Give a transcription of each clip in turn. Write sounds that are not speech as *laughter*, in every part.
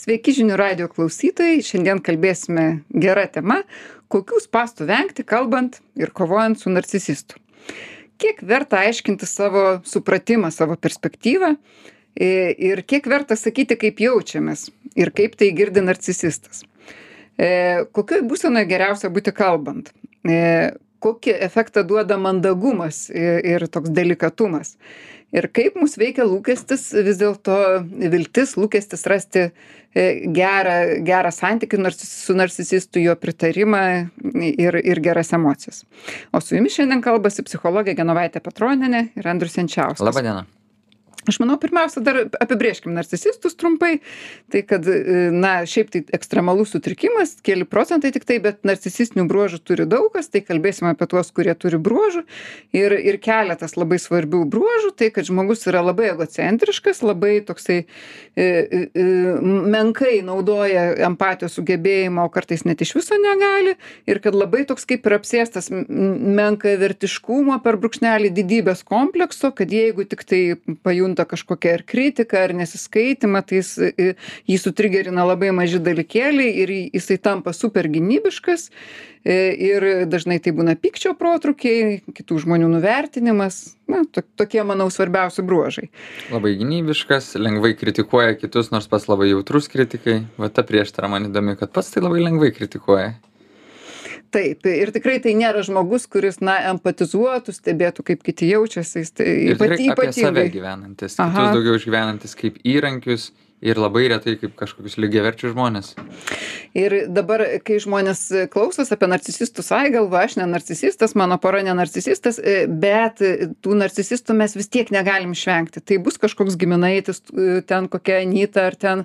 Sveiki žinių radio klausytojai, šiandien kalbėsime gerą temą, kokių spastų vengti, kalbant ir kovojant su narcisistu. Kiek verta aiškinti savo supratimą, savo perspektyvą ir kiek verta sakyti, kaip jaučiamės ir kaip tai girdi narcisistas. E, Kokioje būsenoje geriausia būti kalbant? E, kokį efektą duoda mandagumas ir toks delikatumas? Ir kaip mus veikia lūkestis vis dėlto viltis lūkestis rasti e, gerą gerą santykį nors su narcisistu jo pritarimą ir ir geras emocijas. O su jumis šiandien kalbasi psichologė genovaitė petronienė ir andrius jančiauskas. Laba diena aš manau pirmiausia dar apibrėžkim narcisistus trumpai. Tai kad e, na šiaip tai ekstremalus sutrikimas keli procentai tiktai bet narcisistinių bruožų turi daug kas. Tai kalbėsim apie tuos kurie turi bruožų. Ir ir keletas labai svarbių bruožų. Tai kad žmogus yra labai egocentriškas labai toksai e, e, menkai naudoja empatijos sugebėjimą o kartais net iš viso negali. Ir kad labai toks kaip ir apsėstas menkavertiškumo per brūkšnelį didybės komplekso kad jeigu tiktai pajunta pajunta kažkokią ar kritiką ar nesiskaitymą tai jis jį sutrigerina labai maži dalykėliai ir jisai tampa super gynybiškas ir dažnai tai būna pykčio protrūkiai kitų žmonių nuvertinimas na to tokie manau svarbiausi bruožai. Labai gynybiškas lengvai kritikuoja kitus nors pats labai jautrus kritikai. Va ta prieštara man įdomi kad pats tai labai lengvai kritikuoja taip ir tikrai tai nėra žmogus kuris na empatizuotų stebėtų kaip kiti jaučiasi jis tai ypatingai gyvenantis daugiau išgyvenantis kaip įrankius ir labai retai kaip kažkokius lygiaverčius žmones. Ir dabar, kai žmonės klausos apie narcisistus, ai galva, aš ne narcisistas, mano pora ne narcisistas, e, bet tų narcisistų mes vis tiek negalim išvengti. Tai bus kažkoks giminaitis, e, ten kokia Anita, ar ten,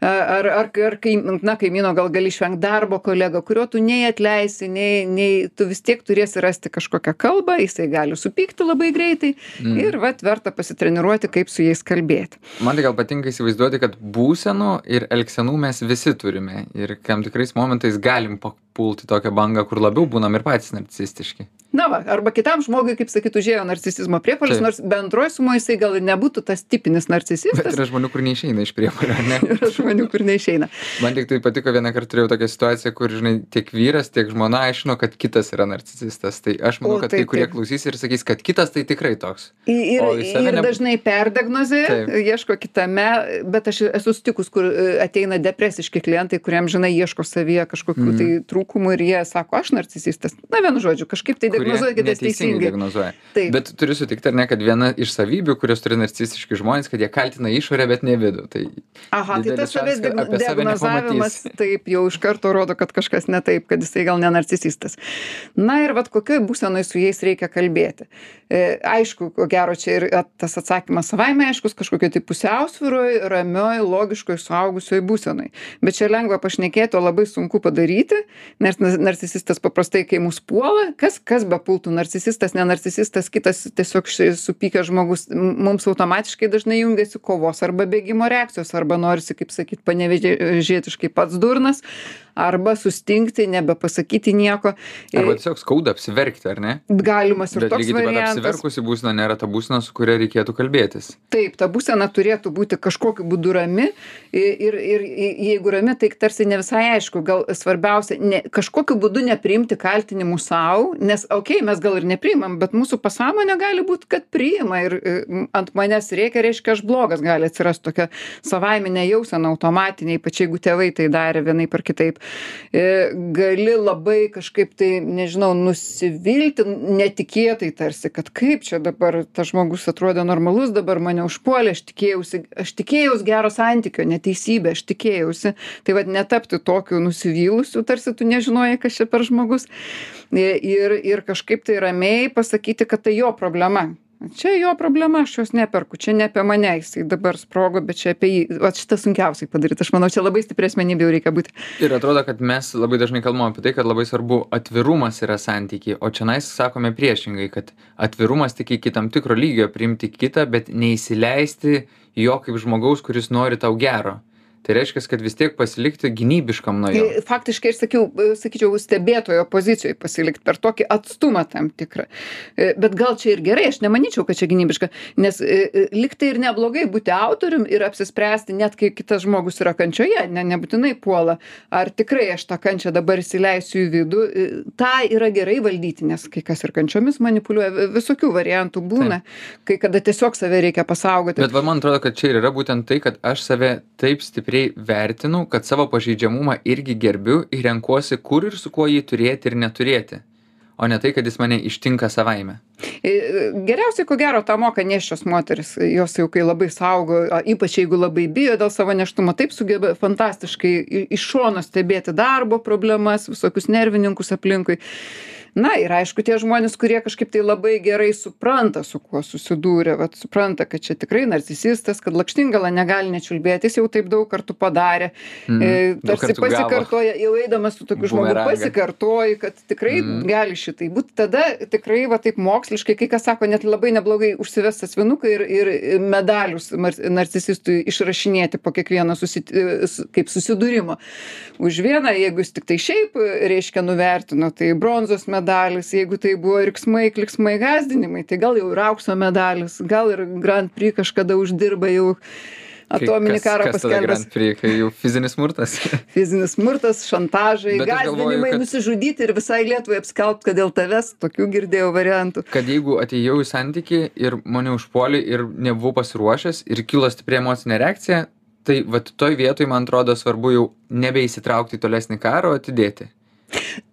ar, ar, ar kai, na, kaimyno gal gali išvengti darbo kolega, kurio tu nei atleisi, nei, nei tu vis tiek turėsi rasti kažkokią kalbą, jisai gali supykti labai greitai mm. ir vat verta pasitreniruoti, kaip su jais kalbėti. Man tai gal patinka įsivaizduoti, kad kad būsenų ir elgsenų mes visi turime ir tam tikrais momentais galim papult į tokią bangą kur labiau būnam ir patys narcisistiški na va arba kitam žmogui kaip sakyt užėjo narcisizmo priepuolis nors bendroj sumoj jisai gal ir nebūtų tas tipinis narcisistas. Bet yra žmonių kur neišeina iš priepuolio ar ne? *laughs* Yra žmonių kur neišeina. Man tiktai patiko vienąkart turėjau tokią situaciją kur žinai tiek vyras tiek žmona aiškino kad kitas yra narcisistas. Tai aš manau kad kai kurie klausys ir sakys kad kitas tai tikrai toks. Ir ir dažnai perdiagnozuoja ieško kitame bet aš esu sutikus kur e, ateina depresiški klientai kurie amžinai ieško savyje kažkokių tai mhm. Trūkumų ir jie sako aš narcisistas na vienu žodžiu kažkaip tai diagnozuoja kitas teisingai diagnozuoja. Taip. Bet turiu sutikti, ar ne, kad viena iš savybių, kurios turi narcisistiški žmonės, kad jie kaltina išorę, bet ne vidų. Tai Aha, tai tas savęs diagnozavimas taip jau iš karto rodo, kad kažkas ne taip, kad jisai gal ne narcisistas. Na ir vad kokioj būsenoj su jais reikia kalbėti. E, aišku, ko gero čia ir tas atsakymas savaime aiškus, kažkokioj tai pusiausvyroj, ramioj, logiškoj, suaugusioj būsenoj. Bet čia lengva pašnekėti, o labai sunku padaryti, nes narcisistas paprastai, kai mus puola, kas, kas bepultų? Narcisistas ne narcisistas kitas tiesiog supykęs žmogus mums automatiškai dažnai jungiasi kovos arba bėgimo reakcijos arba norisi kaip sakyt panevėžietiškai pats durnas arba sustingti nebepasakyti nieko. Arba tiesiog skauda apsiverkti ar ne? Galimas ir bet toks lygiai taip pat variantas. apsiverkusi būsena nėra ta būsena su kuria reikėtų kalbėtis. Taip ta būsena turėtų būti kažkokiu būdu rami ir ir jeigu rami tai tarsi ne visai aišku gal svarbiausia ne kažkokiu būdu nepriimti kaltinimų sau nes okei mes gal ir nepriimam bet mūsų pasąmonė gali būt kad priima ir e, ant manęs rėkia reiškia aš blogas gali atsirast tokia savaiminė jausena automatinė ypač jeigu tėvai tai darė vienaip ar kitaip E, gali labai kažkaip tai, nežinau, nusivilti netikėtai tarsi, kad kaip čia dabar tas žmogus atrodė normalus, dabar mane užpuolė, aš tikėjausi, aš tikėjausi gero santykio, neteisybė, aš tikėjausi. Tai vad netapti tokiu nusivylusiu, tarsi tu nežinojai, kas čia per žmogus. Ir, ir kažkaip tai ramiai pasakyti, kad tai jo problema. Čia jo problema aš jos neperku čia ne apie mane jisai dabar sprogo bet čia apie jį. Vat šitą sunkiausiai padaryt aš manau čia labai stipri asmenybė jau reikia būti. Ir atrodo kad mes labai dažnai kalbam apie tai kad labai svarbu atvirumas yra santyky o čionais sakome priešingai kad atvirumas tik iki tam tikro lygio priimti kitą bet neįsileisti jo kaip žmogaus kuris nori tau gero tai reiškias kad vis tiek pasilikti gynybiškam nuo jo Tai faktiškai aš sakiau, e, sakyčiau, stebėtojo pozicijoje pasilikti per tokį atstumą tam tikrą. E, Bet gal čia ir gerai, aš nemanyčiau, kad čia gynybiška, nes e, e, liktai ir neblogai būti autorium ir apsispręsti, net kai kitas žmogus yra kančioje, ne, nebūtinai puola, ar tikrai aš tą kančią dabar įsileisiu į vidų. Ta yra gerai valdyti, nes kai kas ir kančiomis manipuliuoja, vi- visokių variantų būna, kai kada tiesiog save reikia pasaugoti. Bet va, man atrodo, kad čia ir yra būtent tai, kad aš save taip stipriai vertinu, kad savo pažeidžiamumą irgi gerbiu ir renkuosi, kur ir su kuo jį turėti ir neturėti. O ne tai, kad jis mane ištinka savaime. E, Geriausiai, ko gero, tą moka neščios moteris. Jos jau kai labai saugo, ypač jeigu labai bijo dėl savo neštumo, taip sugeba fantastiškai iš šono stebėti darbo problemas, visokius nervininkus aplinkui. Na ir aišku, tie žmonės, kurie kažkaip tai labai gerai supranta, su kuo susidūrė, vat, supranta, kad čia tikrai narcisistas, kad lakštingala negali nečiulbėti, jis jau taip daug kartų padarė. Mhm. E, tarsi pasikartoja, jau eidamas su tokiu Bumerangą. pasikartoji, kad tikrai Mhm. gali šitai būti. Tada tikrai va taip moksliškai, kai kas sako, net labai neblogai užsivest asmenuką ir, ir medalius narcisistui išrašinėti po kiekvieno susit, s- kaip susidūrimo. Už vieną, jeigu jis tik tai šiaip, reiškia, nuvertino, tai bronzos medalis, jeigu tai buvo riksmai, kliksmai, gazdinimai, tai gal jau ir aukso medalis, gal ir Grand Prix kažkada uždirba jau atominį karą paskelbęs. Kai jau fizinis smurtas. *laughs* Fizinis smurtas, šantažai, Bet gazdinimai, kad- nusižudyti ir visai Lietuvai apskelbti, kad dėl tavęs tokių girdėjau variantų. kad jeigu atėjau į santyki ir mane užpuolė ir nebuvau pasiruošęs ir kilo stipri emocinė reakcija, tai vat toj vietoj man atrodo svarbu jau nebeįsitraukti į tolesnį karą, o atidėti.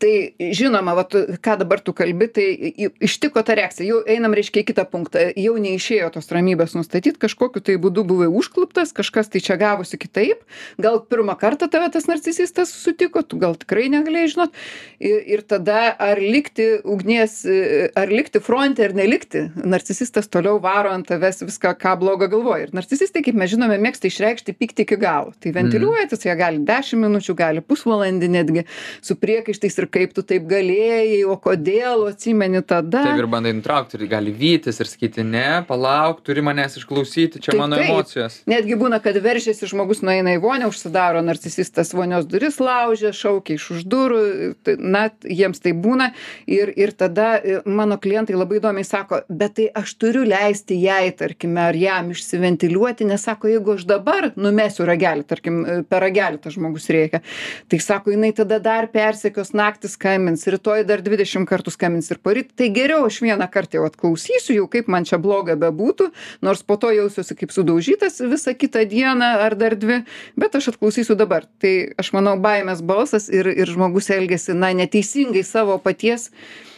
Tai žinoma, vat, ką dabar tu kalbi, tai i- ištiko ta reakcija. Jau einam, reiškia, į kitą punktą. Jau neišėjo tos ramybės nustatyti, kažkokiu tai būdu buvai užkluptas, kažkas tai čia gavosi kitaip. Gal pirmą kartą tave tas narcisistas sutiko, tu gal tikrai negalėjai žinot. Ir, ir tada ar likti ugnies, e, ar likti fronte ar nelikti. Narcisistas toliau varo ant tavęs viską, ką blogo galvoja. Ir narcisistai, kaip mes žinome, mėgsta išreikšti pyktį iki galo. Tai ventiliuoja, jie gali 10 minučių, gali pusvalandį netgi su priekaištais ir kaip tu taip galėjai, o kodėl, atsimeni tada. Taip ir bandai nutraukti ir gali vytis ir sakyti, ne, palauk, turi manęs išklausyti, čia Tai mano taip. emocijos. Netgi būna, kad veržiasi žmogus nueina į vonę, užsidaro narcisistas vonios duris laužia, šaukia iš už durų, tai, na, jiems tai būna. Ir, ir tada e, mano klientai labai įdomiai sako, bet tai aš turiu leisti jai, tarkime, ar jam išsiventiliuoti, nes sako, jeigu aš dabar numesiu ragelį, tarkim, e, per ragelį tas žmogus reikia, tai sako, jinai tada dar persekios naktį skambins, rytoj dar 20 kartų skambins ir poryt, tai geriau aš vieną kartą jau atklausysiu, jau kaip man čia bloga bebūtų, nors po to jausiuosi kaip sudaužytas visą kitą dieną ar dar dvi, bet aš atklausysiu dabar. Tai aš manau, baimės balsas ir, ir žmogus elgesi, na, neteisingai savo paties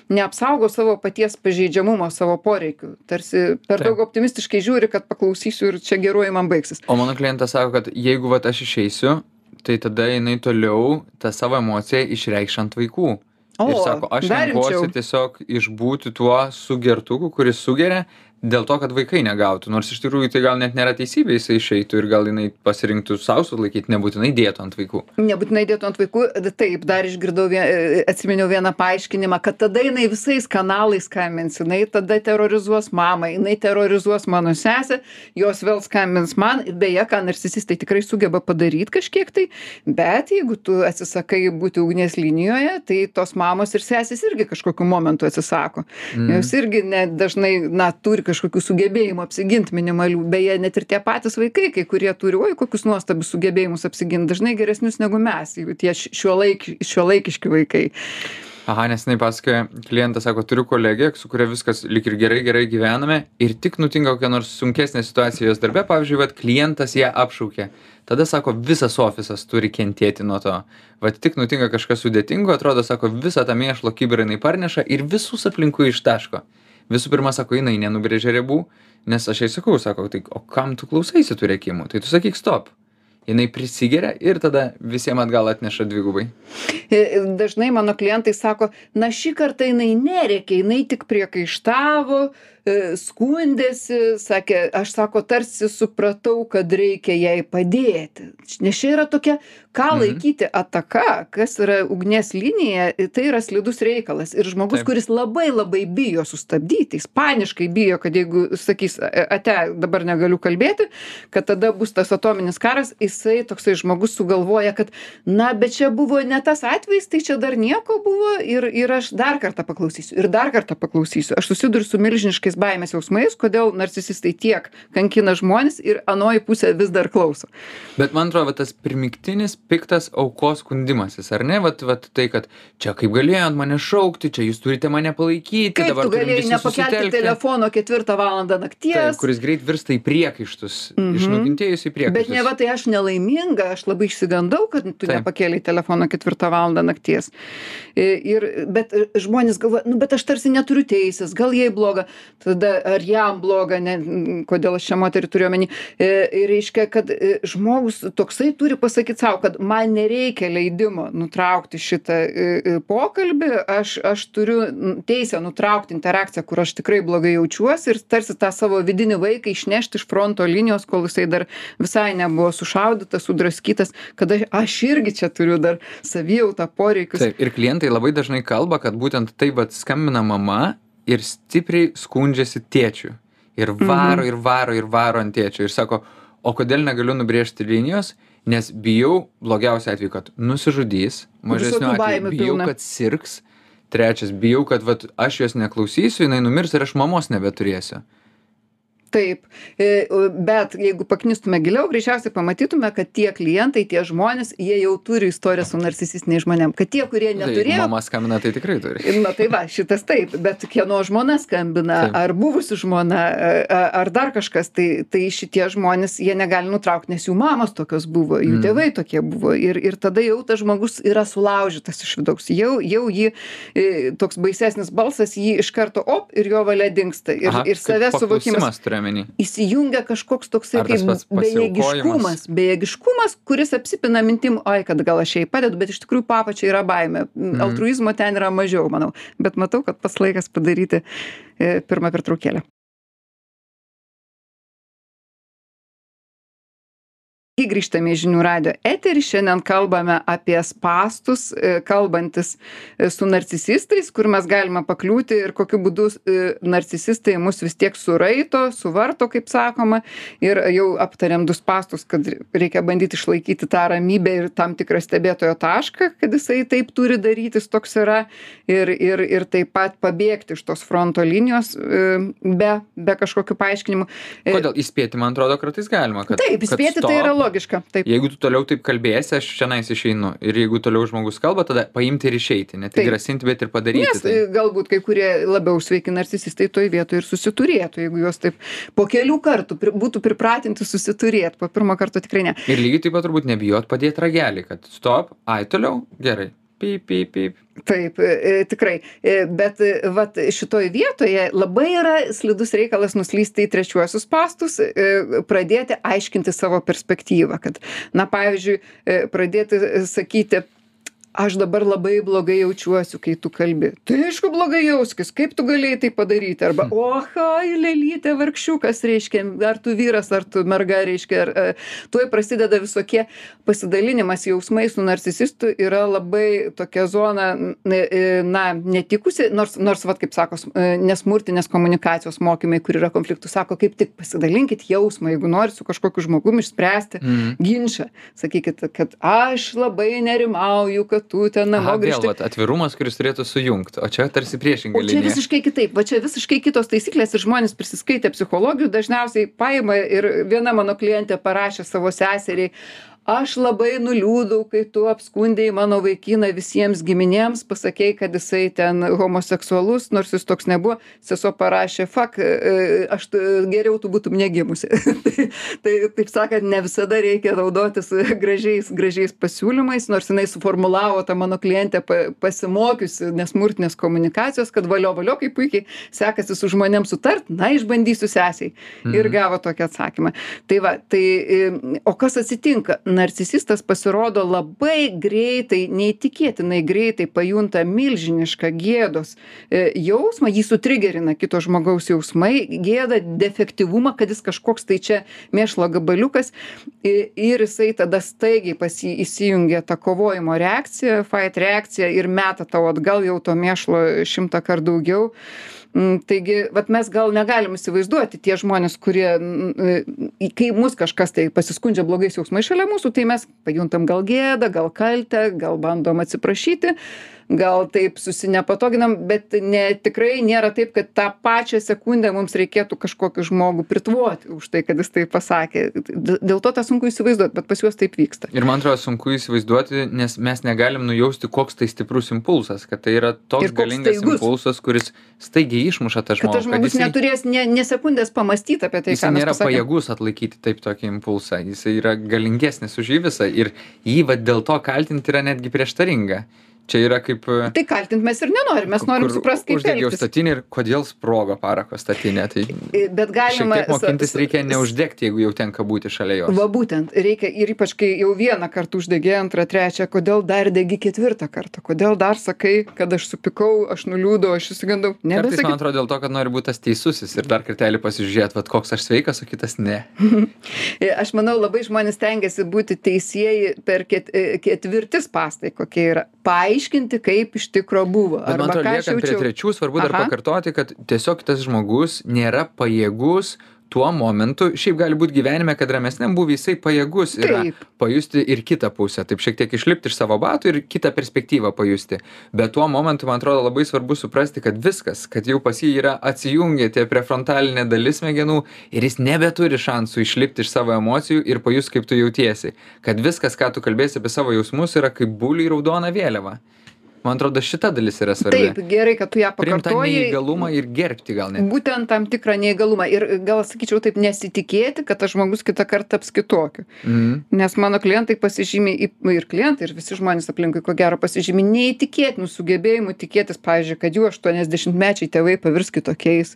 neapsaugo savo paties pažeidžiamumo, savo poreikių. Tarsi per daug optimistiškai žiūri, kad paklausysiu ir čia geruoju man baigsis. O mano klientas sako, kad jeigu vat aš išeisiu, tai tada jinai toliau tą savo emociją išreikš ant vaikų. O, ir sako, aš renkuosi tiesiog išbūti tuo sugertuku, kuris sugeria, dėl to, kad vaikai negautų. Nors iš tikrųjų tai gal net nėra teisybė, jisai išeitų ir gal jinai pasirinktų savo sulaikyti, nebūtinai dėtų ant vaikų. Nebūtinai dėtų ant vaikų, taip, dar išgirdau, vie- atsiminiau vieną paaiškinimą, kad tada jinai visais kanalais skambins, jinai tada terrorizuos mamą, jinai terrorizuos mano sesę, jos vėl skambins man, beje, ką narcisistai tikrai sugeba padaryti kažkiek tai, bet jeigu tu atsisakai būti ugnies linijoje, tai tos mamos ir sesės irgi kažkokiu momentu atsisako. Mm. Jos irgi ne, dažnai, na, turi kažkokių sugebėjimų apsiginti minimalių, beje, net ir tie patys vaikai, kai kurie turi, oi, kokius nuostabius sugebėjimus apsiginti, dažnai geresnius negu mes, jų tie šiuolaik, šiuolaikiški vaikai. Aha, nes jinai pasakoja, klientas sako, turiu kolegę, su kuria viskas lik ir gerai, gerai gyvename ir tik nutinka kokia nors sunkesnė situacija jos darbe, pavyzdžiui, vat klientas ją apšaukė. Tada sako, visas ofisas turi kentėti nuo to. Vat tik nutinka kažkas sudėtingo, atrodo, sako, visą tą mėšlo kibirą jinai parneša ir visus aplinkui ištaško. Visų pirma, sako, jinai nenubrėžia ribų, nes aš jai sakau, sako, tai o kam tu klausaisi tų rekimų? Tai tu sakyk stop. Jinai prisigeria ir tada visiems atgal atneša dvigubai. E, Dažnai mano klientai sako, na šį kartą jinai nereikia, jinai tik priekaištavo, e, skundėsi, sakė, aš sako, tarsi supratau, kad reikia jai padėti. Nes čia yra tokia, ką Mhm. laikyti ataka, kas yra ugnies linija, tai yra slidus reikalas. Ir žmogus, kuris labai labai bijo sustabdyti, jis paniškai bijo, kad jeigu sakys, "A- ate, dabar negaliu kalbėti, kad tada bus tas atominis karas, jisai toksai žmogus sugalvoja, kad, na, bet čia buvo ne tas atvejis, tai čia dar nieko buvo ir, ir aš dar kartą paklausysiu, ir dar kartą paklausysiu. Aš susiduriu su milžiniškais baimės jausmais, kodėl narcisistai tiek kankina žmonės ir anoji pusė vis dar klauso. Bet man atrodo, tas primiktinis piktas aukos skundimasis, ar ne? Vat, vat tai, kad čia kaip galėjo ant mane šaukti, čia jūs turite mane palaikyti, Kaip dabar galėjai nepakelti susitelkti. telefono ketvirtą valandą nakties? kuris greit virsta į priekaištus, Mhm. iš nukentėjusių į priekaištus. Bet ne va tai aš nelaiminga, aš labai išsigandau, kad tu Taip. nepakėlei telefono ketvirtą valandą nakties. Ir, bet žmonės galvoja, nu bet aš tarsi neturiu teisės, gal jai bloga, tada ar jam bloga, ne, kodėl aš šią moterį turiu omeny. E, Ir reiškia, kad e, žmogus toksai turi pasakyti savo, kad man nereikia leidimo nutraukti šitą e, pokalbį, aš, aš turiu teisę nutraukti interakciją, kur aš tikrai blogai jaučiuosi ir tarsi tą savo vidinį vaiką išnešti iš fronto linijos, kol jisai dar visai nebuvo sušaudytas, sudraskytas, kad aš, irgi čia turiu dar savijautą poreikius. Taip, ir klientai labai dažnai kalba, kad būtent taip pat skambina mama ir stipriai skundžiasi tėčiu. Ir varo, Mhm. ir varo, ir varo ant tėčio. Ir sako, o kodėl negaliu nubrėžti linijos, nes bijau, blogiausia atveju, kad nusižudys, mažesniu Visokių atveju bijau, kad sirgs, trečias, bijau, kad vat, aš jos neklausysiu, jinai numirs ir aš mamos nebeturėsiu. Taip, e, bet jeigu paknistume giliau, greičiausiai pamatytume, kad tie klientai, tie žmonės, jie jau turi istoriją su narcisistiniais žmonėm. Kad tie, kurie Tai neturėjo, mama skambina, tai tikrai turi. *laughs* Na tai va, šitas taip, bet kieno žmona skambina, ar buvusi žmona, ar dar kažkas, tai, tai šitie žmonės, jie negali nutraukti, nes jų mamos tokios buvo, jų Mm. tėvai tokie buvo. Ir, ir tada jau tas žmogus yra sulaužytas iš vidaus. Jau, jau jį e, toks baisesnis balsas, jį iš karto op ir jo valia dinksta. Ir, ir savęs suvokimas omeny. įsijungia kažkoks toksai kaip pats bejėgiškumas, bejėgiškumas, kuris apsipina mintim, oi, kad gal aš jai padedu, bet iš tikrųjų papačia yra baime. Mhm. Altruizmo ten yra mažiau, manau. Bet matau, kad pas laikas padaryti e, pirmą pertraukėlę. Kai grįžtame į žinių radio eterį, šiandien kalbame apie spastus, e, kalbantis e, su narcisistais, kur mes galime pakliūti ir kokiu būdu e, narcisistai mus vis tiek suraito, suvarto, kaip sakoma. Ir jau aptariam du spastus, kad reikia bandyti išlaikyti tą ramybę ir tam tikrą stebėtojo tašką, kad jisai taip turi daryti, toks yra. Ir, ir, ir taip pat pabėgti iš tos fronto linijos be, be kažkokių paaiškinimų. Kodėl įspėti, man atrodo, kartais galima. Kad, Taip, kad įspėti tai stop, yra logiška. Taip. Jeigu tu toliau taip kalbėsi, aš šiandien išeinu. Ir jeigu toliau žmogus kalba, tada paimti ir išeiti. Ne tik grasinti, bet ir padaryti. Nes tai. e, galbūt kai kurie labiau sveiki narcisistai toj vietoje ir susiturėtų, jeigu juos taip po kelių kartų pri, būtų pripratinti susiturėti, po pirmo karto tikrai ne. Ir lygiai taip pat turbūt nebijot padėti ragelį, kad stop, ai toliau, gerai. Pyp, pyp, pyp. Taip, e, e, tikrai. E, Bet vat, šitoj vietoje labai yra slidus reikalas nuslysti į trečiuosius pastus, e, pradėti aiškinti savo perspektyvą. Kad, na, pavyzdžiui, pradėti sakyti, aš dabar labai blogai jaučiuosi, kai tu kalbi. Tai aišku, blogai jauskis, kaip tu galėjai tai padaryti? Arba, oha, lelytė, vargšiukas, reiškia, ar tu vyras, ar tu merga, reiškia, ar e, tuoj prasideda visokie pasidalinimas jausmais su narcisistu yra labai tokia zona, n- e, na, netikusi, nors, nors vat, kaip sako, e, nesmurtinės komunikacijos mokymai, kur yra konfliktų, sako, kaip tik pasidalinkit jausmą, jeigu nori su kažkokiu žmogumi išspręsti Mm. ginčą. Sakykit, kad aš labai nerimauju, kad tu ten namo Aha, vėl grįžti. vat, atvirumas, kuris turėtų sujungti, o čia tarsi priešingai. O čia linija. visiškai kitaip, va čia visiškai kitos taisyklės ir žmonės prisiskaitę psichologijų dažniausiai paima ir viena mano klientė parašė savo seseriai, aš labai nuliūdau, kai tu apskundėjai mano vaikiną visiems giminėms, pasakėjai, kad jisai ten homoseksualus, nors jis toks nebuvo, sesuo parašė, fak, e, aš geriau tu būtum negimusi. *laughs* tai, tai, taip sakant, ne visada reikia naudotis gražiais, gražiais pasiūlymais, nors jinai suformulavo tą mano klientę pa- pasimokiusi nesmurtinės komunikacijos, kad valio valio, kaip puikiai sekasi su žmonėms sutart, na, išbandysiu sesiai. Ir gavo tokį atsakymą. Tai va, tai, e, o kas atsitinka? Narcisistas pasirodo labai greitai neįtikėtinai greitai pajunta milžinišką gėdos e, jausmą jį sutrigerina kito žmogaus jausmai gėda defektyvumą kad jis kažkoks tai čia mėšlo gabaliukas i ir jisai tada staigiai pas jį įsijungia ta kovojimo reakcija fait reakcija ir meta tau atgal jau to mėšlo šimtąkart daugiau taigi vat mes gal negalim įsivaizduoti tie žmonės kurie į kai mus kažkas tai pasiskundžia blogais jausmais šalia mūsų tai mes pajuntam gal gėdą gal kaltę gal bandom atsiprašyti gal taip susinepatoginam bet ne tikrai nėra taip kad tą pačią sekundę mums reikėtų kažkokį žmogų pritvoti už tai kad jis taip pasakė. Dėl to tą sunku įsivaizduot bet pas juos taip vyksta. Ir man atrodo sunku įsivaizduoti nes mes negalim nujausti koks tai stiprus impulsas kad tai yra toks galingas impulsas kuris staigiai išmuša tą kad žmogų tas žmogus neturės nė nė sekundės pamąstyt apie tai jisai ką mes nėra pasakėm. pajėgus atlaikyti taip tokį impulsą. Jisai yra galingesnis už jį visą. Ir jį vat dėl to kaltint yra netgi prieštaringa čia yra kaip tai kaltint mes ir nenorim mes norim kur suprast kaip uždegiau statinę ir kodėl sprogo parako statinė tai bet galima mokintis reikia neuždegti jeigu jau tenka būti šalia jos. Va būtent reikia ir ypač kai jau vieną kartą uždegei antrą trečią kodėl dar degi ketvirtą kartą kodėl dar sakai kad aš supykau aš nuliūdau aš išsigandau kartais man nebesakyk. atrodo dėl to kad nori būt tas teisusis ir dar kartelį pasižiūrėt vat koks aš sveikas o kitas ne. E, *laughs* aš manau labai žmonės stengiasi būti teisieji per ket, e, ketvirti spąstai kokie yra paaiškinti kaip iš tikro buvo arba ką aš liekant prie jaučiau trečių, svarbu dar Aha. pakartoti, kad tiesiog tas žmogus nėra pajėgus tuo momentu, šiaip gali būti gyvenime, kad ramesniam buvo jisai pajėgus yra pajusti ir kitą pusę, taip šiek tiek išlipti iš savo batų ir kitą perspektyvą pajusti. Bet tuo momentu, man atrodo, labai svarbu suprasti, kad viskas, kad jau pas jį yra atsijungę tie prefrontalinė dalis smegenų ir jis nebeturi šansų išlipti iš savo emocijų ir pajus, kaip tu jautiesi. Kad viskas, ką tu kalbėsi apie savo jausmus, yra kaip buliui raudona vėliava. Man atrodo, šita dalis yra svarbi. taip gerai kad tu ją Primta pakartojai neįgalumą ir gerbti gal net. būtent tam tikrą neįgalumą ir gal sakyčiau taip nesitikėti kad tas žmogus kitą kartą taps kitokiu Mhm. nes mano klientai pasižymi į- ir klientai ir visi žmonės aplinkui ko gero pasižymi neįtikėtinu sugebėjimu tikėtis pavyzdžiui kad jų aštuoniasdešimtmečiai tėvai pavirs kitokiais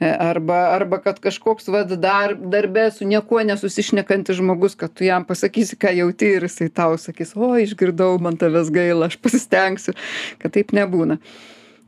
E, arba arba kad kažkoks vat dar darbe su niekuo nesusišnekantis žmogus kad tu jam pasakysi ką jauti ir jisai tau sakys o išgirdau man tavęs gaila aš pasistengsiu kad taip nebūna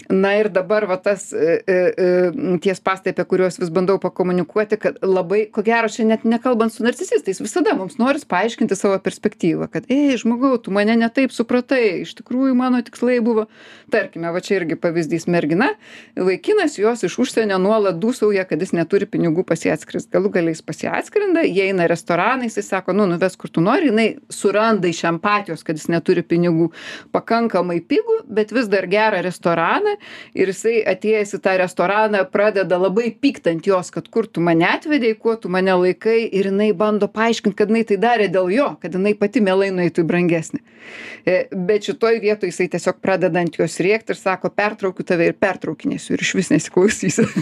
na ir dabar va tas e, e, e, tie spąstai apie kuriuos vis bandau pakomunikuoti kad labai ko gero čia net nekalbant su narcisistais visada mums noris paaiškinti savo perspektyvą kad ei žmogau tu mane ne taip supratai iš tikrųjų mano tikslai buvo. Tarkime va čia irgi pavyzdys mergina vaikinas jos iš užsienio nuolat dūsauja kad jis neturi pinigų pas ją atskrist galų gale jis pas ją atskrenda jie eina į restoraną jisai sako nu nuvesk kur tu nori. Jinai suranda iš empatijos kad jis neturi pinigų pakankamai pigų bet vis dar gerą restoraną ir jisai atėjęs į tą restoraną pradeda labai pykt ant jos kad kur tu mane atvedei kuo tu mane laikai ir jinai bando paaiškint kad jinai tai darė dėl jo kad jinai pati mielai nueitų į brangesnį. E, bet šitoj vietoj jisai tiesiog pradeda ant jos rėkt ir sako pertraukiu tave ir pertraukinėsiu ir išvis nesiklausysiu. *laughs*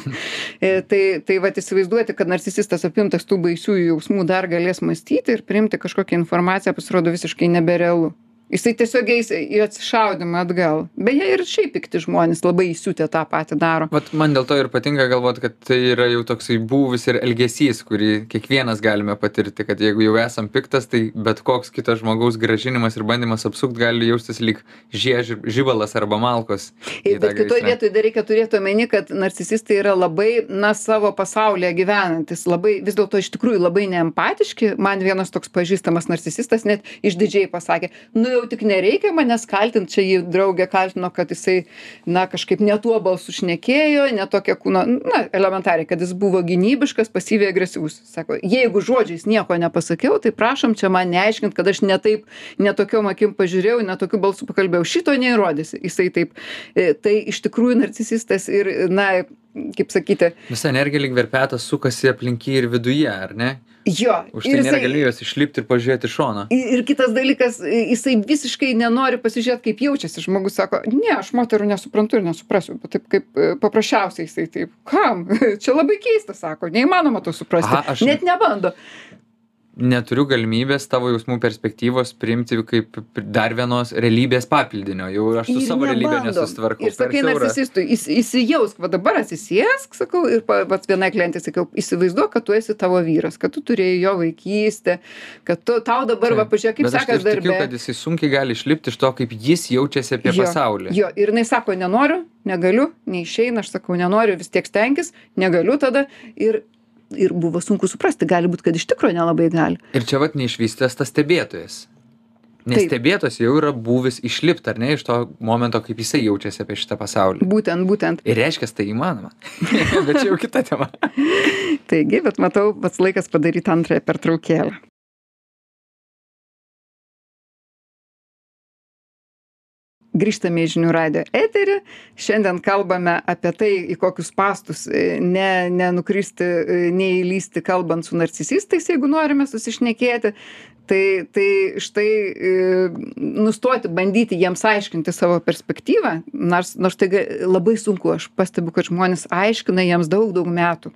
E, tai tai vat įsivaizduoti kad narcisistas apimtas tų baisiųjų jausmų dar galės mąstyti ir priimti kažkokią informaciją pasirodo visiškai neberealu jisai tiesiog eis į atsišaudymą atgal beje ir šiaip pikti žmonės labai įsiutę tą patį daro Vat man dėl to ir patinka galvot, kad tai yra jau toksai būvis ir elgesys, kurį kiekvienas galime patirti, kad jeigu jau esam piktas, tai bet koks kitas žmogaus gražinimas ir bandymas apsukt gali jaustis lyg žiež, žybalas arba malkos. tą Bet kitoj vietoj dar reikia turėti omeny, kad narcisistai yra labai, na, savo pasaulyje gyvenantis, labai, vis dėlto iš tikrųjų labai neempatiški. Man vienas toks pažįstamas narcisistas net išdidžiai pasakė, nu jau tik nereikia manęs kaltinti, čia jį draugė kaltino, kad jisai, na, kažkaip ne tuo balsu šnekėjo, ne tokia kūno, na, elementariai, kad jis buvo gynybiškas, pasyviai agresyvus. Sako, jeigu žodžiais nieko nepasakiau, tai prašom čia man neaiškint, kad aš netaip, netokiom akim pažiūrėjau, netokiu balsu pakalbėjau. Šito neįrodysi. Jisai taip. E, Tai iš tikrųjų narcisistas ir, na, kaip sakyti, Visa energija lyg verpetas sukasi aplink jį ir viduje, ar ne? Jo. Už tai jisai- galimybės išlipti ir pažiūrėti iš šono. Ir ir kitas dalykas, jisai visiškai nenori pasižiūrėti, kaip jaučiasi. Žmogus sako, ne, aš moterų nesuprantu ir nesuprasiu, bet taip kaip e, paprasčiausiai jisai taip, kam? *laughs* Čia labai keista, sako, neįmanoma to suprasti. Aha, aš- Net nebando. Neturiu galimybės tavo jausmų perspektyvos priimti kaip dar vienos realybės papildinio. Jau aš su Ir savo realybė nebandom. nesusitvarkau. Ir sakai narcisistui, įs, įsijausk, va dabar atsisėsk, sakau, ir pa- pats vienai klientai sakiau, įsivaizduok, kad tu esi tavo vyras, kad tu turėjai jo vaikystę, kad tu, tau dabar, va, pažiūrėk, kaip sekas ir tikiu, darbė. kad jisai sunkiai gali išlipti iš to, kaip jis jaučiasi apie Jo, pasaulį. Jo, ir jinai sako, nenoriu, negaliu, neišeina, aš sakau, nenoriu, vis tiek stenkis, negaliu tada. Ir, ir buvo sunku suprasti, gali būti, kad iš tikrųjų nelabai gali. Ir čia vat neišvystęs tas stebėtojas. Nes Taip. stebėtojas jau yra buvis išlipti, ar ne, iš to momento, kaip jisai jaučiasi apie šitą pasaulį. Būtent, būtent. Ir reiškia, tai įmanoma. *laughs* Bet čia jau kita tema. *laughs* Taigi, bet matau, pats laikas padaryti antrąją pertraukėlę. Grįžtame į žinių radio eterį. Šiandien kalbame apie tai, į kokius pastus e, ne, nenukristi, e, neįlysti kalbant su narcisistais, jeigu norime susišnekėti. Tai, tai štai e, nustoti bandyti jiems aiškinti savo perspektyvą, nors, nors tai labai sunku, aš pastebiu, kad žmonės aiškina jiems daug, daug metų.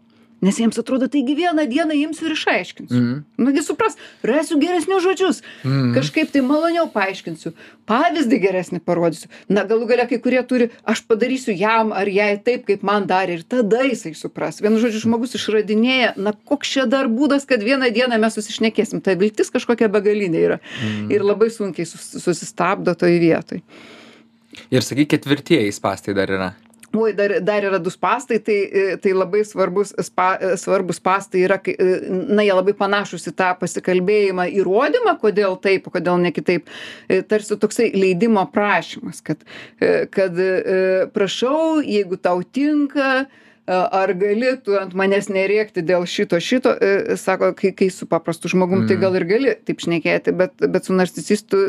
Nes jiems atrodo, taigi vieną dieną imsiu ir išaiškinsiu. Mhm. Nugi supras, rasiu geresnius žodžius, Mhm. kažkaip tai maloniau paaiškinsiu, pavyzdį geresnį parodysiu. Na galų galia kai kurie turi, aš padarysiu jam ar jai taip, kaip man darė ir tada jisai supras. Vienu žodžiu, žmogus išradinėja, na koks čia dar būdas, kad vieną dieną mes susišnekėsim. Ta viltis kažkokia begalinė yra. Mhm. Ir labai sunkiai sus, susistabdo toj vietoj. Ir sakyk, ketvirtieji spastai dar yra. Oi, dar, dar yra du spastai, tai, e, tai labai svarbus, spa, e, svarbus spastai yra, kai, e, na, jie labai panašus į tą pasikalbėjimą, įrodymą, kodėl taip, kodėl ne kitaip. Tarsi toksai leidimo prašymas, kad, kad prašau, jeigu tau tinka, ar gali tu ant manęs nerėkti dėl šito, šito, sako, kai, kai su paprastu žmogum, tai Mhm. gal ir gali taip šnekėti, bet, bet su narcisistu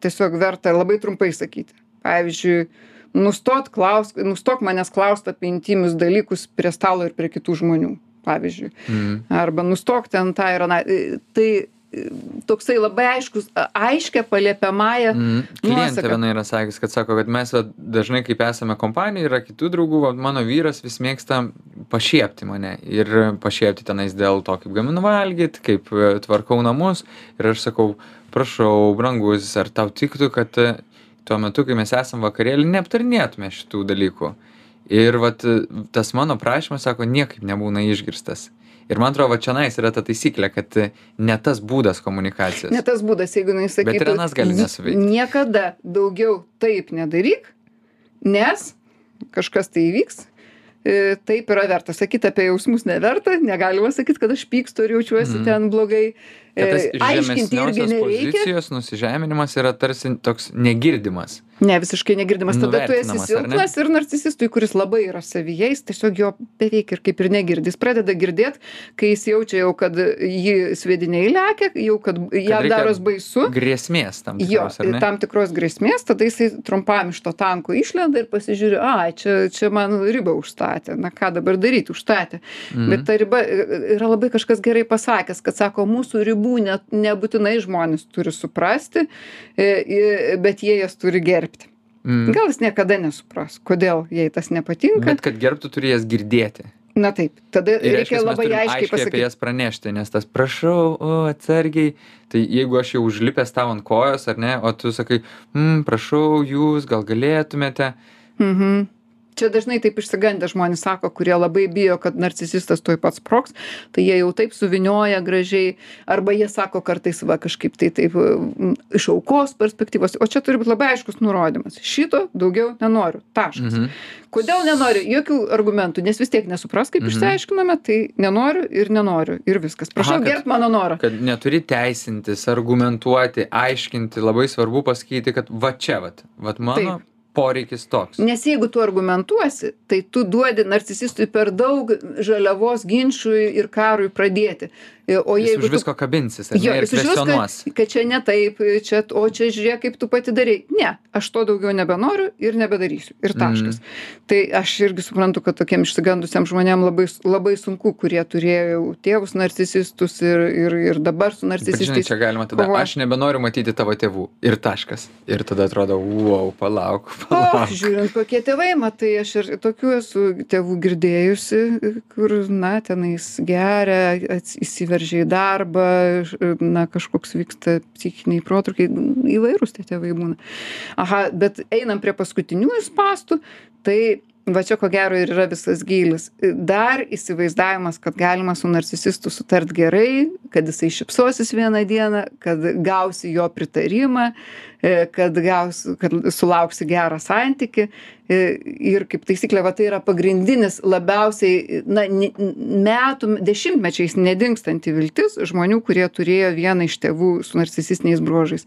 tiesiog verta labai trumpai sakyti. Pavyzdžiui, nustot klaus, nustok manęs klausti apie intimius dalykus prie stalo ir prie kitų žmonių, pavyzdžiui. Mhm. Arba nustok ten tą ir aną. E, Tai e, toksai labai aiškus, aiškia paliepiamąją. Mm. Klientė viena yra sakęs, kad sako, kad mes va, dažnai, kaip esame kompanijoje, yra kitų draugų, va, mano vyras vis mėgsta pašiepti mane ir pašiepti tenais dėl to, kaip gaminu valgyti, kaip e, tvarkau namus. Ir aš sakau, prašau, brangus, ar tau tiktų, kad tuo metu, kai mes esam vakarėlį, neaptarnėtume šitų dalykų. Ir vat, tas mano prašymas, sako, niekaip nebūna išgirstas. Ir man atrodo, čia nais yra ta taisyklė, kad ne tas būdas komunikacijos. Ne tas būdas, jeigu jis sakytų. Bet ir anas gali "Ji- nesuveikti." Niekada daugiau taip nedaryk, nes kažkas tai įvyks. E, Taip yra verta sakyti apie jausmus neverta, negalima sakyti, kad aš pykstu ir jaučiuosi Mhm. ten blogai. E, Aiškinti irgi nereikia. pozicijos nusižeminimas yra tarsi toks negirdimas. Ne, visiškai negirdimas. Tada tu esi silpnas ir narcisistui, kuris labai yra savyje, jis tiesiog jo beveik ir kaip ir negirdi. Jis pradeda girdėti, kai jis jaučia jau, kad jį svediniai lekia, jau kad jam daros baisu. Grėsmės tam Jo, tikros, ne? tam tikros grėsmės, tada jisai trumpam iš to tanko išlenda ir pasižiūri, a, čia, čia man ribą užstatė, na ką dabar daryti, užstatė. Mhm. Bet ta riba e, yra labai kažkas gerai pasakęs, kad sako, mūsų ribų ne, nebūtinai žmonės turi suprasti, e, e, bet jie jas turi gerbti. Mm. Gal jis niekada nesupras, kodėl jai tas nepatinka. Bet kad gerbtų turi jas girdėti. Na taip, tada Ir reikia reiškia, mes labai aiškiai aiškiai apie pasakyti. jas pranešti, nes tas prašau, o atsargiai. Tai jeigu aš jau užlipęs tavo ant kojos, ar ne, o tu sakai, mm, prašau, jūs gal galėtumėte. Mhm. Čia dažnai taip išsigandę žmonės sako, kurie labai bijo, kad narcisistas tuoj pats sproks, tai jie jau taip suvinioja gražiai, arba jie sako kartais va kažkaip tai taip mm, iš aukos perspektyvos, o čia turi būti labai aiškus nurodymas. Šito daugiau nenoriu. Taškas. Mhm. Kodėl nenoriu? Jokių argumentų, nes vis tiek nesupras, kaip Mhm. išsiaiškiname, tai nenoriu ir nenoriu. Ir viskas. Prašau gerbt mano norą. Kad neturi teisintis, argumentuoti, aiškinti, labai svarbu pasakyti, kad va čia, va, va mano. Poreikis toks. Nes jeigu tu argumentuosi, tai tu duodi narcisistui per daug žaliavos ginčiui ir karui pradėti. E, O Jis jeigu už tu visko kabinsis, ar Jo, ne, ir kvesionuos. kad, kad čia ne taip, čia, o čia žiūrėk, kaip tu pati darai. Ne, aš to daugiau nebenoriu ir nebedarysiu. Ir taškas. Mhm. Tai aš irgi suprantu, kad tokiem išsigandusiam žmonėm labai, labai sunku, kurie turėjo tėvus narcisistus ir, ir, ir dabar su Bet žinai, narcisistais. čia galima tada, kovoja. aš nebenoriu matyti tavo tėvų. Ir taškas. Ir tada atrodo, wow, palauk, O, palauk. žiūrint, kokie tėvai, matai, aš ir tokių esu tėvų girdėjusi, kur, na, tenais geria, ats- įsiveržia į darbą na kažkoks vyksta psichiniai protrūkiai įvairūs tie tėvai būna. Aha bet einam prie paskutiniųjų spąstų tai va čia ko gero ir yra visas gylis. Dar įsivaizdavimas kad galima su narcisistu sutart gerai kad jisai šypsosis vieną dieną kad gausi jo pritarimą kad gaus kad sulauksi gerą santykį. E, ir kaip taisyklė va tai yra pagrindinis labiausiai na metų dešimtmečiais nedingstanti viltis žmonių kurie turėjo vieną iš tėvų su narcisistiniais bruožais.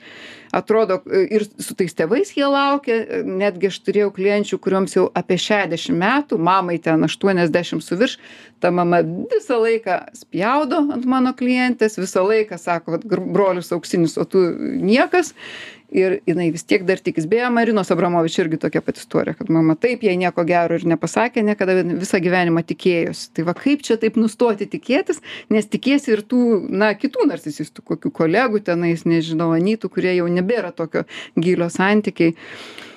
Atrodo ir su tais tėvais jie laukia netgi aš turėjau klienčių kurioms jau apie šešiasdešim metų mamai ten aštuoniasdešim su virš ta mama visą laiką spjaudo ant mano klientės visą laiką sako vat brolis auksinis o tu niekas ir jinai vis tiek dar tikis. Beje marinos abramovič irgi tokia pat istorija kad mama taip jai nieko gero ir nepasakė niekada visą gyvenimą tikėjosi. Tai va kaip čia taip nustoti tikėtis nes tikiesi ir tų na kitų narcisistų kokių kolegų tenais nežinau anytų kurie jau nebėra tokio gylio santykiai.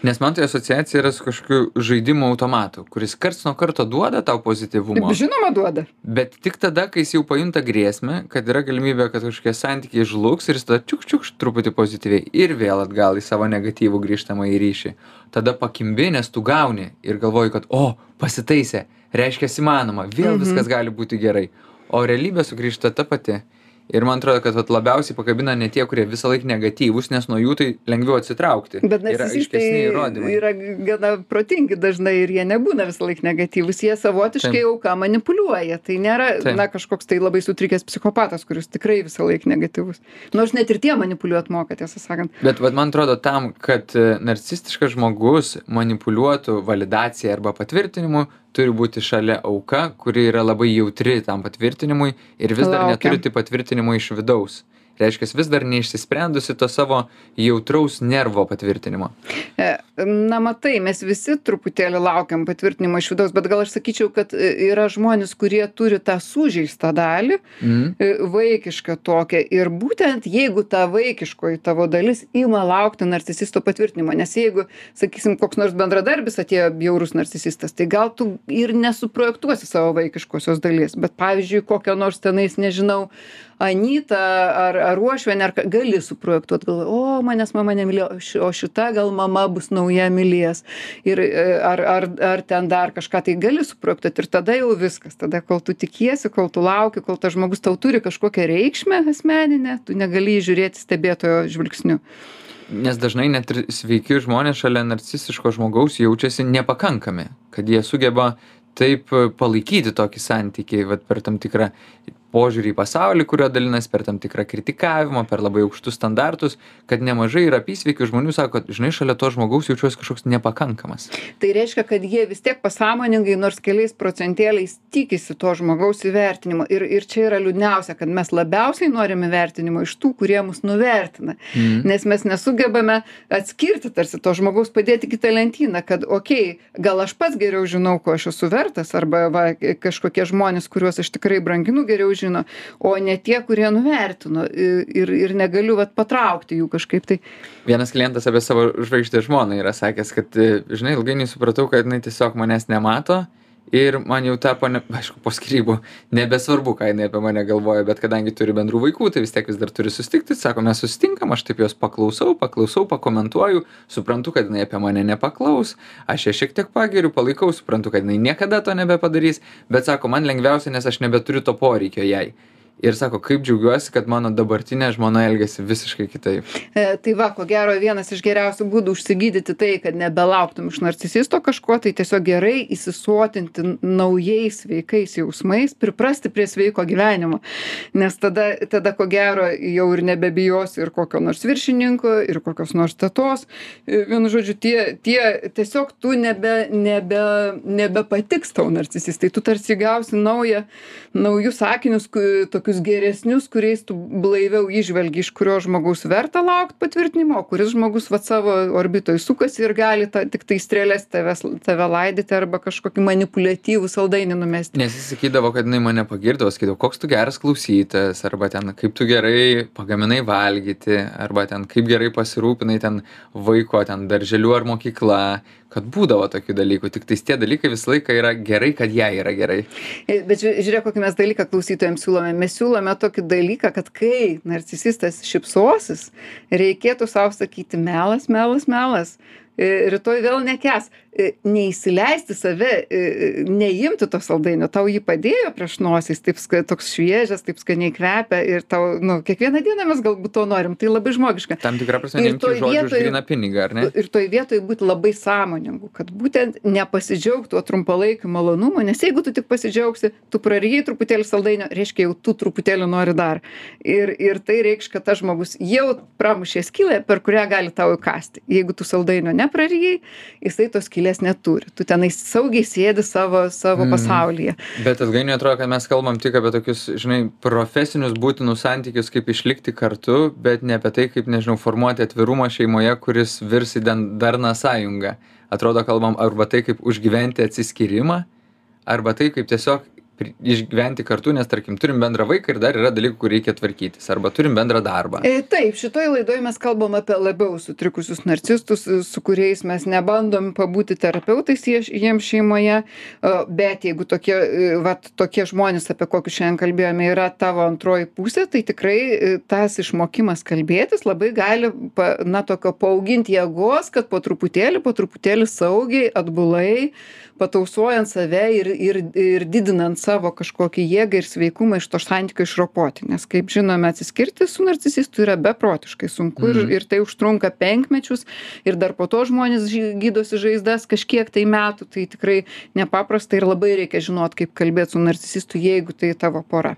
Nes man tai asociacija yra su kažkokiu žaidimo automatu, kuris karts nuo karto duoda tau pozityvumo. žinoma duoda. Bet tik tada, kai jis jau pajunta grėsmę, kad yra galimybė, kad kažkokie santykiai žlugs ir jis tada čiuk čiuk truputį pozityviai. Ir vėl atgal į savo negatyvų grįžtamą į ryšį. Tada pakimbi, nes tu gauni ir galvoji, kad o, pasitaisė, reiškia įmanoma, vėl Mhm. viskas gali būti gerai. O realybė sugrįžta ta pati. Ir man atrodo, kad vat, labiausiai pakabina ne tie, kurie visą laiką negatyvūs, nes nuo jų tai lengviau atsitraukti. Bet narcisistai yra gana protingi dažnai ir jie nebūna visą laiką negatyvūs, jie savotiškai auka manipuliuoja. Tai nėra, na, kažkoks tai labai sutrikęs psichopatas, kuris tikrai visą laiką negatyvus. Nors net ir tie manipuliuot moka, tiesą sakant. Bet vat, man atrodo, tam, kad e, narcistiškas žmogus manipuliuotų validaciją arba patvirtinimu, turi būti šalia auka, kuri yra labai jautri tam patvirtinimui ir vis dar neturi patvirtinimo iš vidaus. Reiškia, vis dar neišsisprendusi to savo jautraus nervo patvirtinimo. E, Na, matai, mes visi truputėlį laukiam patvirtinimo iš vidaus, bet gal aš sakyčiau, kad e, yra žmonės, kurie turi tą sužeistą dalį, e, vaikišką tokią. Ir būtent jeigu ta vaikiškoji tavo dalis ima laukti narcisisto patvirtinimo, nes jeigu, sakysim, koks nors bendradarbis atėjo bjaurus narcisistas, tai gal tu ir nesuprojektuosi savo vaikiškosios dalies, bet pavyzdžiui, kokią nors tenais, nežinau, Anyta ar, ar Uošvenė, ar gali suprojektuoti, galvoji, o manęs mama nemylėjo, o ši- o šita gal mama bus nauja mylės. Ir, e, ar, ar, ar ten dar kažką tai gali suprojektuoti ir tada jau viskas. Tada, kol tu tikiesi, kol tu lauki, kol tas žmogus tau turi kažkokią reikšmę asmeninę, tu negali žiūrėti stebėtojo žvilgsniu. Nes dažnai net ir sveiki žmonės šalia narcisistiško žmogaus jaučiasi nepakankami, kad jie sugeba taip palaikyti tokį santykį, vat, per tam tikrą požiūrį į pasaulį, kurio dalinas per tam tikrą kritikavimą, per labai aukštus standartus, kad nemažai yra apysveikių žmonių sako, žinai, šalia to žmogaus jaučiuosi kažkoks nepakankamas. Tai reiškia, kad jie vis tiek pasąmoningai, nors keliais procentėliais tikisi to žmogaus įvertinimo. Ir, ir čia yra liūdniausia, kad mes labiausiai norime vertinimo iš tų, kurie mus nuvertina. Mhm. Nes mes nesugebame atskirti tarsi to žmogaus, padėti kitą lentyną, kad, okei, gal aš pats geriau žinau, ko aš esu vertas, arba va, kažkokie žmonės, kuriuos aš tikrai branginu, geriau žino, o ne tie, kurie nuvertino ir, ir negaliu vat, patraukti jų kažkaip. Tai Vienas klientas apie savo žvaigždę žmoną yra sakęs, kad, e, žinai, ilgainiui supratau, kad jinai tiesiog manęs nemato ir man jau tapo, ne, aišku, po skirybų, nebesvarbu, ką jinai apie mane galvoja, bet kadangi turi bendrų vaikų, tai vis tiek vis dar turi susitikti, sako, mes susitinkam, aš taip jos paklausau, paklausau, pakomentuoju, suprantu, kad jinai apie mane nepaklaus, aš ją šiek tiek pagiriu, palaikau, suprantu, kad jinai niekada to nebepadarys, bet sako, man lengviausia, nes aš nebeturiu to poreikio jai. Ir sako, kaip džiaugiuosi, kad mano dabartinė žmona elgesi visiškai kitaip. E, tai va, ko gero, vienas iš geriausių būdų užsigydyti tai, kad nebelauktum iš narcisisto kažko, tai tiesiog gerai įsisuotinti naujais sveikais jausmais, priprasti prie sveiko gyvenimo. Nes tada, tada ko gero, jau ir nebebijosi ir kokio nors viršininko, ir kokios nors tetos. E, Vienu žodžiu, tie, tie tiesiog tu nebe, nebe, nebepatiks tau narcisistai, tu tarsi gausi naują, naujus sakinius, ku- tokius geresnius, kuriais tu blaiviau išvelgi, iš kurio žmogaus verta laukti patvirtinimo, o kuris žmogus va savo orbitoj sukasi ir gali ta, tik tai strėlės tave, laidyti arba kažkokį manipuliatyvų saldainį numesti. Nes jis sakydavo, kad jinai mane pagirdavo, sakydavo, koks tu geras klausytas, arba ten kaip tu gerai pagaminai valgyti, arba ten kaip gerai pasirūpinai ten vaiko, ten darželiu ar mokykla, kad būdavo tokių dalykų, tik tais tie dalykai visą laiką yra gerai, kad jai yra gerai. E, Bet žiū- žiūrėk, kokį mes dalyką klausytojams siūlome. Mes siūlome tokį dalyką kad kai narcisistas šypsosis reikėtų sau sakyti melas melas melas e, rytoj vėl nekęs E, neįsileisti save, e, e, neimti to saldainio, tau jį padėjo prieš nosį, taip ska, toks šviežias, taip skaniai kvepia ir tau, nu, kiekvieną dieną mes galbūt to norim, tai labai žmogiška. Tam tikrą prasme, neimti žodžių už gryną pinigą, ar ne? Ir toj vietoje būti labai sąmoningu, kad būtent nepasidžiaugti tuo trumpalaikiu malonumu, nes jeigu tu tik pasidžiaugsi, tu praryjai truputėlį saldainio, reiškia jau tu truputėlį nori dar. Ir, ir tai reikš, kad tas žmogus jau pramušė skylę, per kurią gali tau įkasti. Jeigu tu saldainio nepraryjai, jisai tos skylės skylės neturi. Tu tenai saugiai sėdi savo, savo mm. pasaulyje. Bet ilgainiui atrodo, kad mes kalbam tik apie tokius, žinai, profesinius būtinus santykius, kaip išlikti kartu, bet ne apie tai, kaip, nežinau, formuoti atvirumą šeimoje, kuris virs į darną sąjungą. Atrodo, kalbam arba tai, kaip užgyventi atsiskyrimą, arba tai, kaip tiesiog išgyventi kartu, nes tarkim turim bendrą vaiką ir dar yra dalykų, kur reikia tvarkytis, arba turim bendrą darbą. E, taip, šitoje laidoje mes kalbam apie labiau sutrikusius narcistus, su kuriais mes nebandom pabūti terapeutais jiems šeimoje, bet jeigu tokie, e, vat, tokie žmonės, apie kokius šiandien kalbėjome, yra tavo antroji pusė, tai tikrai e, tas išmokimas kalbėtis labai gali, na, tokio paauginti jėgos, kad po truputėlį, po truputėlį saugiai, atbulai, patausojant save ir, ir, ir didinant savo kažkokį jėgą ir sveikumą iš to santykio išropoti nes kaip žinome atsiskirti su narcisistu yra beprotiškai sunku ir, mhm. ir tai užtrunka penkmečius ir dar po to žmonės gydosi žaizdas kažkiek tai metų tai tikrai nepaprasta ir labai reikia žinot kaip kalbėt su narcisistu jeigu tai tavo pora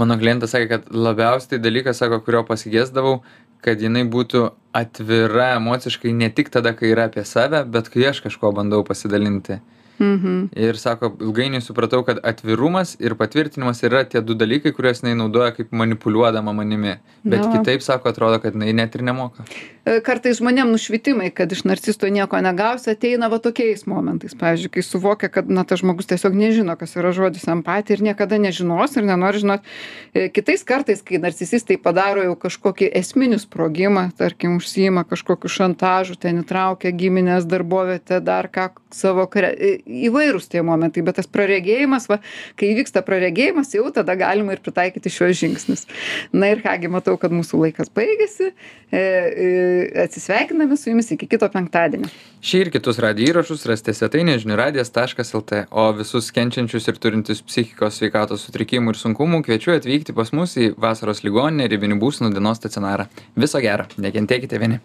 mano klientas sakė kad labiausiai tai dalykas sako kurio pasigesdavau kad jinai būtų atvira emociškai ne tik tada kai yra apie save bet kai aš kažkuo bandau pasidalinti Mhm. Ir sako, ilgainiui supratau, kad atvirumas ir patvirtinimas yra tie du dalykai, kuriuos jinai naudoja kaip manipuliuodama manimi. Bet no. kitaip, sako, atrodo, kad jinai net ir nemoka. E, kartais žmonėm nušvitimai, kad iš narcisto nieko negausi, ateina va tokiais momentais. Pavyzdžiui, kai suvokia, kad na, tas žmogus tiesiog nežino, kas yra žodis empatija ir niekada nežinos ir nenori žinot. E, kitais kartais, kai narcisistai padaro jau kažkokį esminį sprogimą, tarkim, užsijima kažkokiu šantažu, ten įtraukia giminės darbovietę, dar ką savo kare e, įvairūs tie momentai bet tas praregėjimas va kai įvyksta praregėjimas jau tada galima ir pritaikyti šiuos žingsnius. Na ir ką gi matau kad mūsų laikas baigėsi. E, e, atsisveikiname su jumis iki kito penktadienio. Šį ir kitus radijo įrašus rasite svetainėje žinių radijas taškas lt. O visus kenčiančius ir turintis psichikos sveikatos sutrikimų ir sunkumų kviečiu atvykti pas mus į vasaros ligoninę ribinių būsenų dienos stacionarą. Viso gero. Nekentėkite vieni